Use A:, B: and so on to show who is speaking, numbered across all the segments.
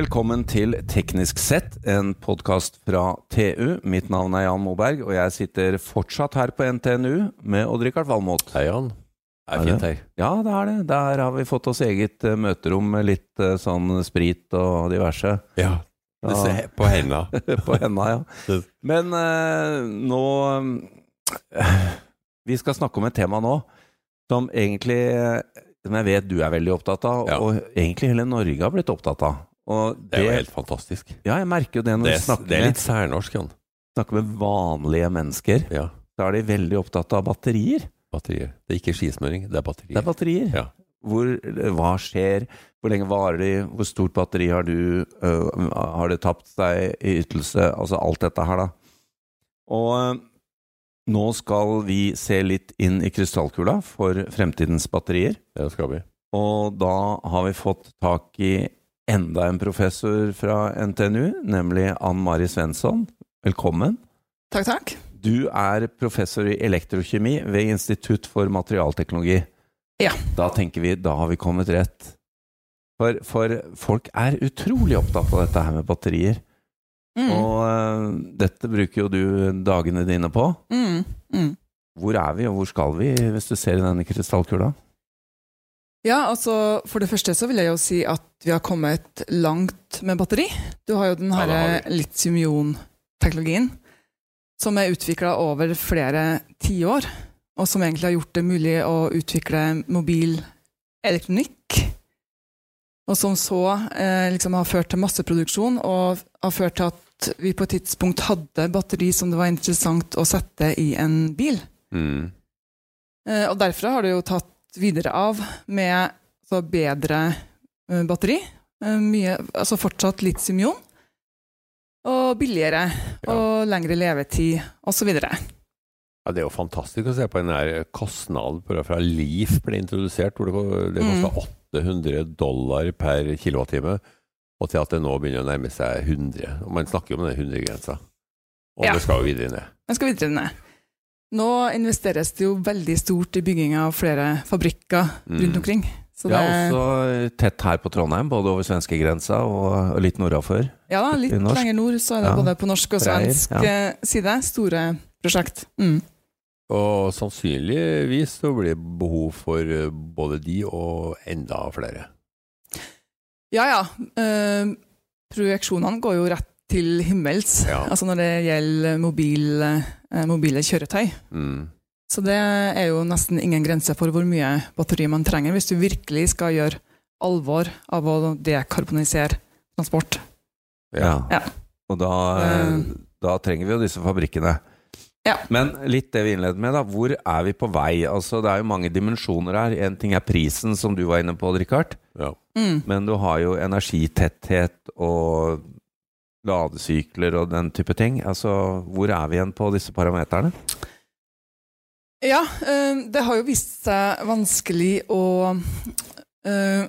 A: Velkommen til Teknisk sett, en podkast fra TU. Mitt navn er Jan Moberg, og jeg sitter fortsatt her på NTNU med Odd-Rikard Valmot.
B: Hei, Jan. Det er fint her.
A: Ja, det er det. Der har vi fått oss eget eh, møterom med litt eh, sånn sprit og diverse.
B: Ja.
A: Ja.
B: på henda.
A: på henda, ja. Men eh, nå eh, Vi skal snakke om et tema nå som egentlig eh, Som jeg vet du er veldig opptatt av,
B: Ja.
A: og egentlig hele Norge har blitt opptatt av. Og
B: Det er jo helt fantastisk.
A: Ja, jeg merker jo det når
B: Det er,
A: snakker,
B: det er
A: med,
B: litt særnorsk, Jan.
A: snakker med vanlige mennesker.
B: Ja.
A: Da er de veldig opptatt av batterier.
B: Batterier. Det er ikke skismøring, det er batterier.
A: Det er batterier.
B: Ja.
A: Hvor, hva skjer? Hvor lenge varer de? Hvor stort batteri har du? Har det tapt seg i ytelse? Altså alt dette her, da. Og nå skal vi se litt inn i krystallkula for fremtidens batterier.
B: Det skal vi.
A: Og da har vi fått tak i enda en professor fra NTNU, nemlig Ann Mari Svensson. Velkommen.
C: Takk, takk.
A: Du er professor i elektrokjemi ved Institutt for materialteknologi.
C: Ja.
A: Da tenker vi da har vi kommet rett. For, for folk er utrolig opptatt av dette her med batterier.
C: Mm.
A: Og uh, dette bruker jo du dagene dine på.
C: Mm. Mm.
A: Hvor er vi, og hvor skal vi, hvis du ser i denne krystallkula?
C: Ja, altså For det første så vil jeg jo si at vi har kommet langt med batteri. Du har jo den
B: Ja,
C: her
B: har
C: litium-ion-teknologien som er utvikla over flere tiår, og som egentlig har gjort det mulig å utvikle mobil elektronikk. Og som så eh, liksom har ført til masseproduksjon, og har ført til at vi på et tidspunkt hadde batteri som det var interessant å sette i en bil.
B: Mm.
C: Eh, Og derfra har det jo tatt videre av med så bedre eh, batteri. Eh, Mye, altså fortsatt litium-ion. Og billigere.
B: Ja.
C: Og lengre levetid, osv.
B: Ja, det er jo fantastisk å se på den der kostnaden på- fra Leaf ble introdusert, hvor det, det
C: Mm.
B: kosta 800 dollar per kilowattime, og til at det nå begynner å nærme seg 100. Og man snakker jo om den 100-grensa. Og
C: Ja.
B: det skal jo videre ned.
C: Det skal videre ned. Nå investeres det jo veldig stort i bygging av flere fabrikker
B: Mm.
C: rundt omkring. Så
A: Det Ja, også tett her på Trondheim, både over svenskegrensa og, litt nordafor.
C: ja da, litt lenger nord så er det
A: Ja.
C: både på norsk og
A: svensk
C: svensk
A: ja.
C: eh, side store prosjekt. Mm.
B: Og sannsynligvis så blir det behov for eh, både de og enda flere.
C: Ja ja. Eh, projeksjonene går jo rett til himmels,
B: Ja.
C: altså når det gjelder mobil, eh, mobile kjøretøy.
B: Mm.
C: Så det er jo nesten ingen grense for hvor mye batteri man trenger, hvis du virkelig skal gjøre alvor av å dekarbonisere transport.
B: Ja.
C: Ja.
A: Og da,
C: Eh.
A: da trenger vi jo disse fabrikkene.
C: Ja.
A: Men litt det vi innledet med, da. Hvor er vi på vei? Altså, det er jo mange dimensjoner her. En ting er prisen, som du var inne på, Richard.
B: Ja.
C: Mm.
A: Men du har jo energitetthet og ladesykler og den type ting. Altså, hvor er vi igjen på disse parameterne?
C: Ja, eh, det har jo vist seg vanskelig å eh,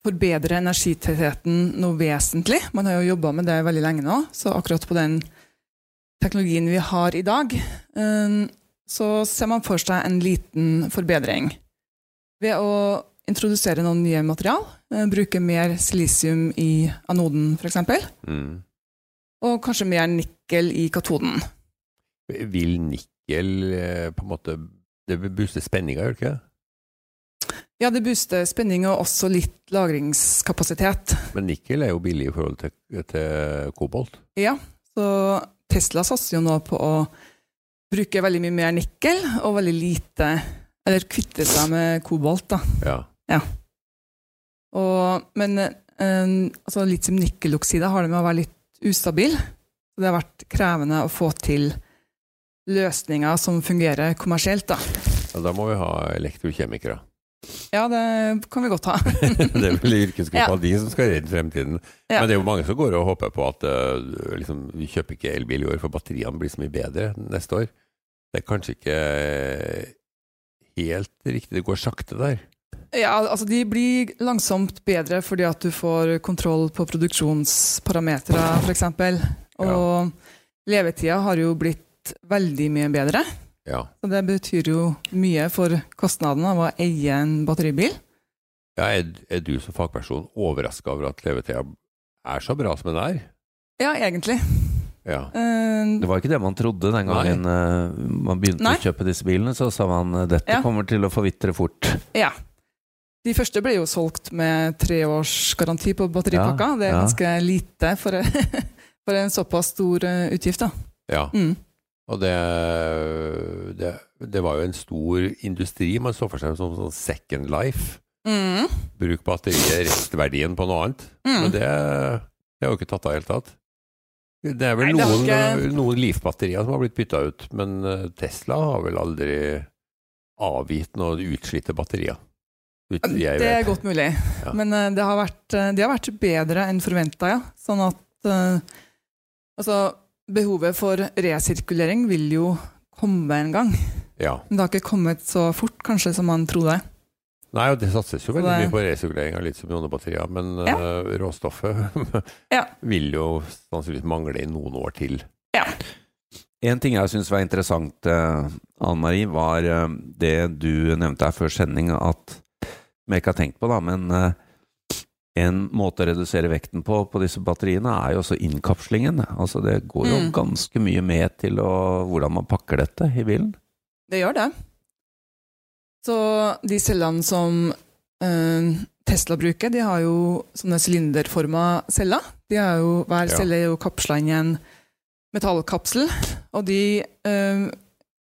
C: forbedre energitettheten noe vesentlig. Man har jo jobba med det veldig lenge nå, så akkurat på den teknologien vi har i dag, eh, så ser man for seg en liten forbedring. Ved å introdusere noen nye material, eh, bruke mer silisium i anoden f.eks.,
B: Mm.
C: og kanskje mer nikkel i katoden.
B: Vil nikkel eh, på en måte Det booster booste spenninga, gjør det ikke?
C: Ja, det booster spenning og også litt lagringskapasitet.
B: Men nikkel er jo billig i forhold til, til kobolt.
C: Ja, så Tesla satser jo nå på å bruke veldig mye mer nikkel og veldig lite Eller kvitte seg med kobolt, da.
B: Ja.
C: Og, men eh, altså litium-nikkeloksida har det med å være litt ustabil. Så det har vært krevende å få til løsninger som fungerer kommersielt, da.
B: Ja, da må vi ha elektrokjemikere.
C: Ja, det kan vi godt ha.
B: det er vel yrkesgruppa
C: Ja.
B: de som skal redde fremtiden.
C: Ja.
B: Men det er jo mange som går og håper på at uh, liksom, vi kjøper ikke elbil i år, for batteriene blir så mye bedre neste år. Det er kanskje ikke helt riktig. Det går sakte der.
C: Ja, altså de blir langsomt bedre fordi at du får kontroll på produksjonsparametere, f.eks. Og levetida har jo blitt veldig mye bedre.
B: Ja.
C: Så det betyr jo mye for kostnaden av å eie en batteribil.
B: ja er, er du som fagperson overraska over at levetida er så bra som den er.
C: Ja, egentlig.
B: Ja.
C: Eh,
A: Det var ikke det man trodde den gangen Nei. man begynte
C: Nei.
A: å kjøpe disse bilene. Så sa man eh, dette
C: Ja.
A: kommer til å forvitre fort.
C: ja. De første ble jo solgt med tre års garanti på batteripakka.
A: Ja,
C: det er
A: ja.
C: ganske lite for, for en såpass stor eh, utgift, da.
B: ja.
C: Mm.
B: Og det, det, det var jo en stor industri man så for seg som sånn second life.
C: Mm.
B: Bruk batteriet, restverdien på noe annet.
C: Mm.
B: Men det, det har jo ikke tatt av i det hele tatt. Det er vel
C: Nei,
B: noen,
C: ikke-
B: noen Leaf-batterier som har blitt bytta ut, men eh, Tesla har vel aldri avgitt noen utslitte batterier. Ut, jeg
C: Det er
B: vet.
C: godt mulig.
B: Ja.
C: Men eh, det har vært, eh, de har vært bedre enn forventa, ja. Sånn at eh, Altså, behovet for resirkulering vil jo komme en gang.
B: Ja.
C: Men det har ikke kommet så fort, kanskje, som man trodde.
B: Nei, og det satses jo veldig
C: det-
B: mye på resirkulering av litium-ionebatterier, men
C: Ja.
B: uh, råstoffet
C: Ja.
B: vil jo sannsynligvis mangle i noen år til.
A: En ting jeg syns var interessant, uh, Anne Marie, var uh, det du nevnte her før sending, at som jeg ikke har tenkt på, da, men eh, en måte å redusere vekten på på disse batteriene er jo også innkapslingen. Altså det går jo
C: Mm.
A: ganske mye med til å, hvordan man pakker dette i bilen.
C: Det gjør det. Så de cellene som eh, Tesla bruker, de har jo sånne sylinderforma celler. Jo, hver celle er jo kapsla inn i en metallkapsel. Og de eh,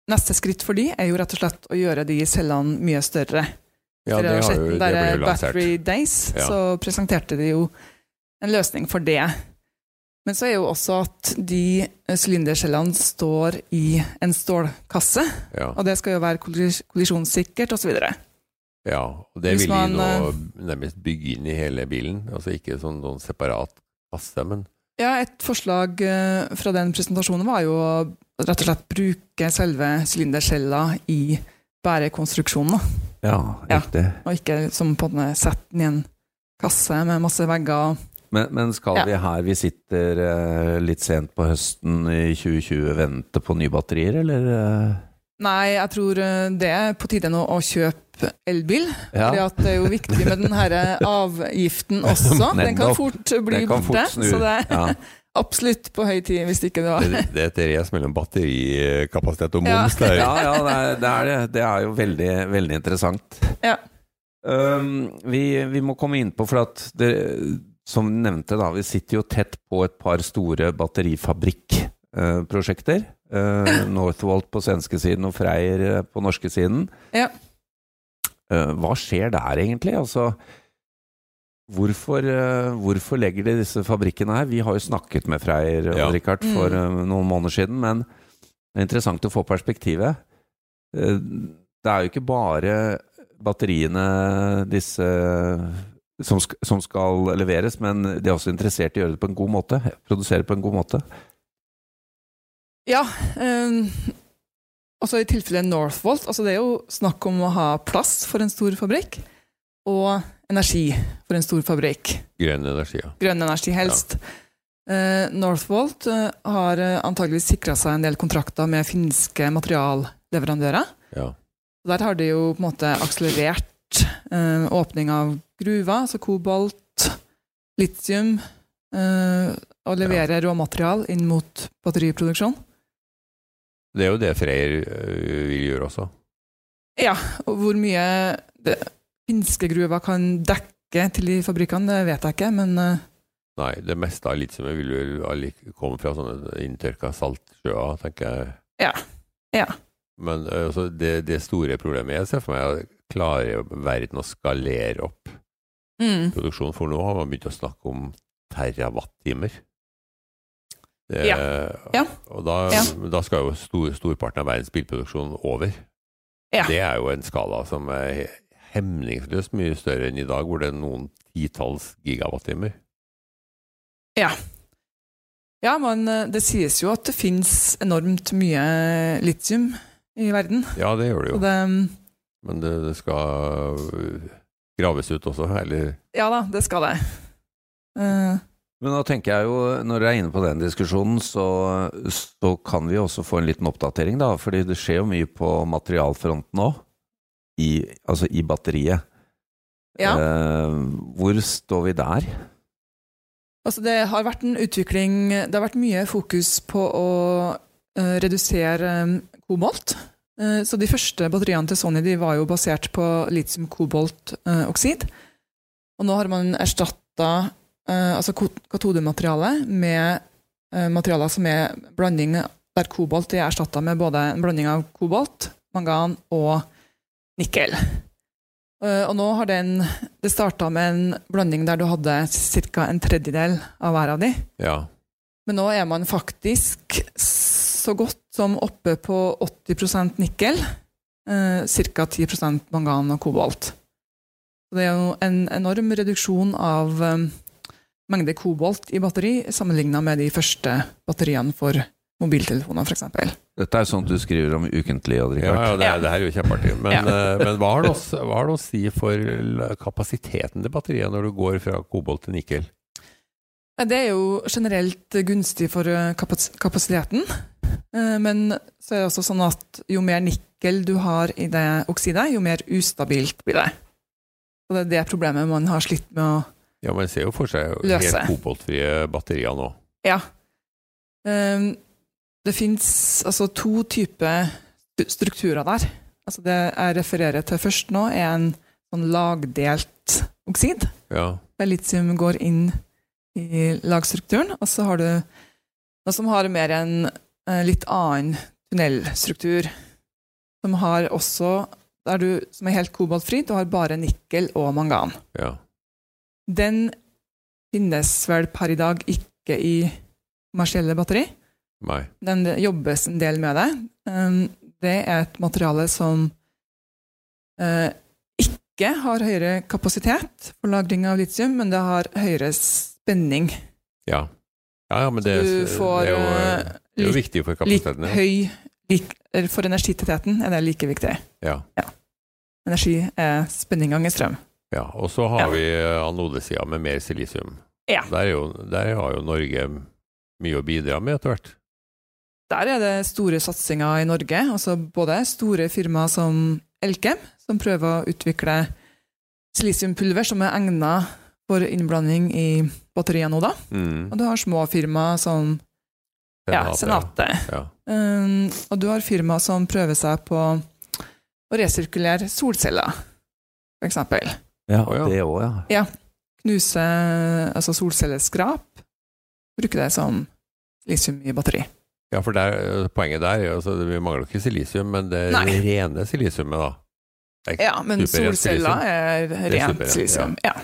C: Neste skritt for de er jo rett og slett å gjøre de cellene mye større.
B: Ja, det, har jo, det ble jo lansert.
C: Battery Days,
B: Ja.
C: så presenterte de jo en løsning for det. Men så er jo også at de sylinderskjellene står i en stålkasse,
B: Ja,
C: og det skal jo være kollis kollisjonssikkert osv.
B: ja, og det vil de
C: man,
B: nå nærmest bygge inn i hele bilen. Altså ikke sånn, noen separat kasse, men
C: Ja, et forslag eh, fra den presentasjonen var jo å rett og slett bruke selve sylinderskjella i bærekonstruksjonen,
A: Ja,
C: Ja.
A: riktig.
C: og ikke som på en setten den i en kasse med masse vegger.
A: Men, men skal
C: Ja.
A: vi her vi sitter eh, litt sent på høsten i 2020 vente på nye batterier, eller? eh?
C: Nei, jeg tror eh, det er på tide nå å kjøpe elbil.
A: Ja.
C: For det er jo viktig med den her avgiften også. Den kan fort bli borte. Så det
A: Ja.
C: Absolutt på høy tid, hvis ikke det var
B: det, det er et race mellom batterikapasitet og
C: Ja.
B: moms Ja,
A: Ja, ja, det er det. Er det. det er jo veldig, veldig interessant.
C: Ja.
A: Um, vi, vi må komme inn på, for at det, som du nevnte, da, vi sitter jo tett på et par store batterifabrikkprosjekter. Uh, Northvolt på svenske siden og Freyr eh, på norske siden.
C: Ja.
A: Uh, hva skjer der egentlig? Altså, uh, hvorfor legger de disse fabrikkene her? Vi har jo snakket med Freyr og
B: Ja.
A: Richard for mm. noen måneder siden, men det er interessant å få perspektivet. Uh, det er jo ikke bare batteriene disse som, som skal leveres, men de er også interessert i å gjøre det på en god måte. Produsere på en god måte.
C: Ja. Um, også i tilfelle Northvolt. Altså det er jo snakk om å ha plass for en stor fabrikk, og energi for en stor fabrikk.
B: Grønn energi, ja.
C: Grønn energi, helst. Eh, Northvolt eh, har uh, antageligvis sikra seg en del kontrakter med finske materialleverandører.
B: ja.
C: Der har de jo på en måte akselerert eh, åpning av gruver, altså kobolt, litium, eh, og levere råmaterial inn mot batteriproduksjon.
B: Det er jo det Freyr vil gjøre også.
C: Ja, og hvor mye det, finske gruver kan dekke til de fabrikkene, det vet jeg ikke, men eh,
B: Nei, det meste av litiumet vil vel komme fra sånne inntørka saltsjøer, tenker jeg.
C: Ja. Ja.
B: Men øh, altså, det, det store problemet jeg ser for meg, er å klare verden å skalere opp
C: mm,
B: produksjonen, for nå har man begynt å snakke om terawattimer. Det,
C: Ja. Ja.
B: Og da,
C: Ja.
B: da skal jo stor, storparten av verdens bilproduksjon over.
C: Ja.
B: Det er jo en skala som er hemningsløst mye større enn i dag, hvor det er noen titalls gigawattimer.
C: Ja, Ja, men eh, det sies jo at det finnes enormt mye litium i verden.
B: Ja, det gjør det jo.
C: Det,
B: Men det, det skal øh, graves ut også, eller
C: ja da, det skal det. Uh,
A: Men nå tenker jeg jo, når dere er inne på den diskusjonen, så, så kan vi også få en liten oppdatering, da. Fordi det skjer jo mye på materialfronten nå. I, altså i batteriet.
C: ja.
A: Eh, hvor står vi der?
C: Altså det har vært en utvikling Det har vært mye fokus på å eh, redusere eh, kobolt. Eh, så de første batteriene til Sony de var jo basert på litium-kobolt-oksid. og nå har man erstatta altså katodematerialet med eh, materialer som er blanding der kobolt er erstatta med både en blanding av kobolt, mangan og nikkel. Eh, Og nå har den Det starta med en blanding der du hadde ca. en tredjedel av hver av de.
B: Ja.
C: Men nå er man faktisk så godt som oppe på 80% nikkel. Eh, ca. 10% mangan og kobolt. Så det er jo en enorm reduksjon av eh, mengde kobolt i batteri sammenligna med de første batteriene for mobiltelefoner, f.eks.
A: Dette er sånt du skriver om ukentlig, Odd
B: Ja, ja, det, er, det her er jo kjempeartig. Men,
C: Ja.
B: eh, men hva, har det å, hva har det å si for kapasiteten til batteriet når du går fra kobolt til nikkel?
C: Det er jo generelt gunstig for eh, kapasiteten. Eh, Men så er det også sånn at jo mer nikkel du har i det oksidet, jo mer ustabilt blir det. Og det er det problemet man har slitt med å
B: Ja, Man ser jo for seg helt koboltfrie batterier nå.
C: Ja. Um, det fins altså to typer strukturer der. Altså det jeg refererer til først nå, er en sånn lagdelt oksid.
B: Ja,
C: Der litium går inn i lagstrukturen. Og så har du noe som har mer en eh, litt annen tunnelstruktur. Som har også der du, som er helt koboltfri. Du har bare nikkel og mangan.
B: ja.
C: Den finnes vel per i dag ikke i kommersielle batteri.
B: Nei.
C: Den jobbes en del med det. Um, Det er et materiale som eh, ikke har høyere kapasitet for lagring av litium, men det har høyere spenning.
B: Ja. Ja, ja, men det,
C: Du får
B: det er jo,
C: eh,
B: det er jo viktig for kapasiteten. ja.
C: høy lik, For energitettheten er det like viktig.
B: Ja.
C: Energi er spenning ganger strøm.
B: ja. Og så har
C: Ja.
B: vi anodesida med mer silisium.
C: Ja.
B: Der, er jo, der har jo Norge mye å bidra med etter hvert.
C: Der er det store satsinger i Norge. altså Både store firmaer som Elkem, som prøver å utvikle silisiumpulver som er egnet for innblanding i batterier nå, da.
B: Mm.
C: Og du har små firmaer som ja, Senate.
B: Ja.
C: Um, og du har firmaer som prøver seg på å resirkulere solceller, for eksempel.
A: Ja, det òg, ja. ja.
C: Knuse altså solcelleskrap. Bruke det som silisium i batteri.
B: Ja, for der, poenget der er at altså, Vi mangler ikke silisium, men det
C: Nei.
B: rene silisiumet, da.
C: Ja, men solceller er rent silisium. Ja.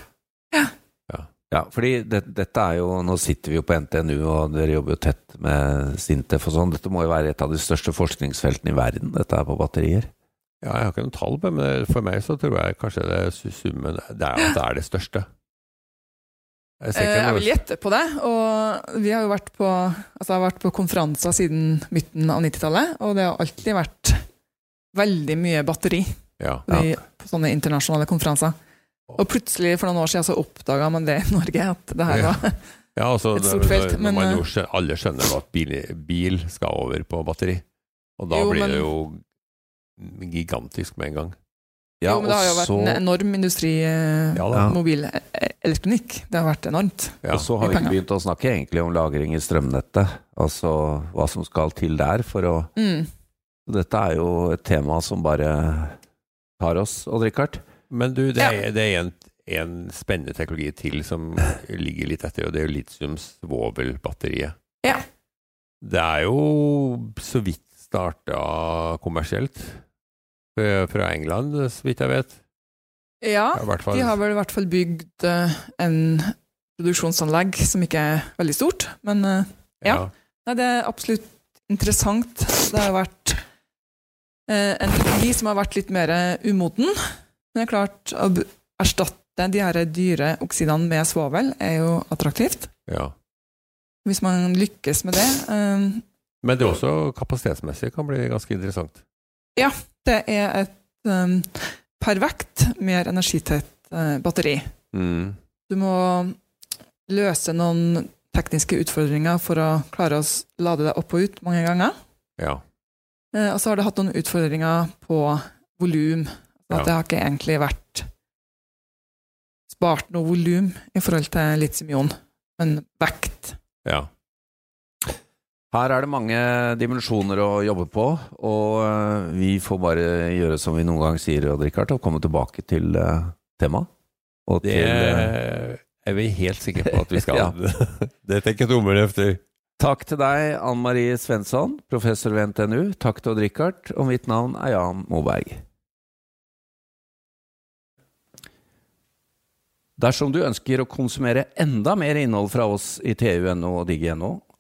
A: Ja, fordi det, dette er jo Nå sitter vi jo på NTNU, og dere jobber jo tett med Sintef og sånn. Dette må jo være et av de største forskningsfeltene i verden, dette er på batterier.
B: Ja, jeg har ikke noen tall på det, men for meg så tror jeg kanskje det er summen Det er det er det største. Jeg
C: Eh, Jeg vil gjette på det. Og vi har jo vært på, altså jeg har vært på konferanser siden midten av 90-tallet, og det har alltid vært veldig mye batteri
B: ja.
C: i, på sånne internasjonale konferanser. Og plutselig, for noen år siden, så oppdaga man det i Norge, at det her var
B: ja, altså
C: Et stort felt,
B: når, når
C: men,
B: man
C: eh,
B: jo skjø- alle skjønner at bil, bil skal over på batteri. Og da
C: Jo,
B: blir
C: men-
B: det jo gigantisk med en gang.
A: Ja,
C: Jo, men det har jo vært
A: så-
C: en enorm industri, eh,
B: Ja da.
A: Ja.
C: mobilelektronikk. Det har vært enormt.
B: Ja.
A: Og så har vi ikke begynt å snakke egentlig om lagring i strømnettet. Altså hva som skal til der for å
C: Mm.
A: Dette er jo et tema som bare tar oss, Odd Rikard.
B: Men du, det
C: Ja.
B: er, det er en, en spennende teknologi til som ligger litt etter, og det er jo litium-svovel-batteriet.
C: Ja.
B: Det er jo så vidt starta kommersielt fra fra England, så vidt jeg vet.
C: Ja, de har vel i hvert fall bygd uh, en produksjonsanlegg som ikke er veldig stort, men uh, ja. Nei, det er absolutt interessant. Det har vært uh, en teknologi som har vært litt mer umoden. Men det er klart, å erstatte de her dyre oksidene med svovel er jo attraktivt.
B: ja.
C: Hvis man lykkes med det. Uh,
B: Men det er også kapasitetsmessig kan bli ganske interessant.
C: Ja, det er et eh, per vekt mer energitett eh, batteri.
B: Mm.
C: Du må løse noen tekniske utfordringer for å klare å lade deg opp og ut mange ganger.
B: Ja.
C: Eh, Og så har det hatt noen utfordringer på volum. At
B: Ja.
C: det har ikke egentlig vært spart noe volum i forhold til litium-ion. men vekt.
B: Ja.
A: Her er det mange dimensjoner å jobbe på, og eh, vi får bare gjøre som vi noen gang sier, Odd Rikard, og komme tilbake til uh, temaet. Og
B: Det
A: til, eh,
B: er vi helt sikre på at vi skal.
A: Ja.
B: det tenker tommelen efter.
A: Takk til deg, Ann Marie Svensson, professor ved NTNU. Takk til Odd Rikard, og mitt navn er Jan Moberg. Dersom du ønsker å konsumere enda mer innhold fra oss i TU.no og Digi.no,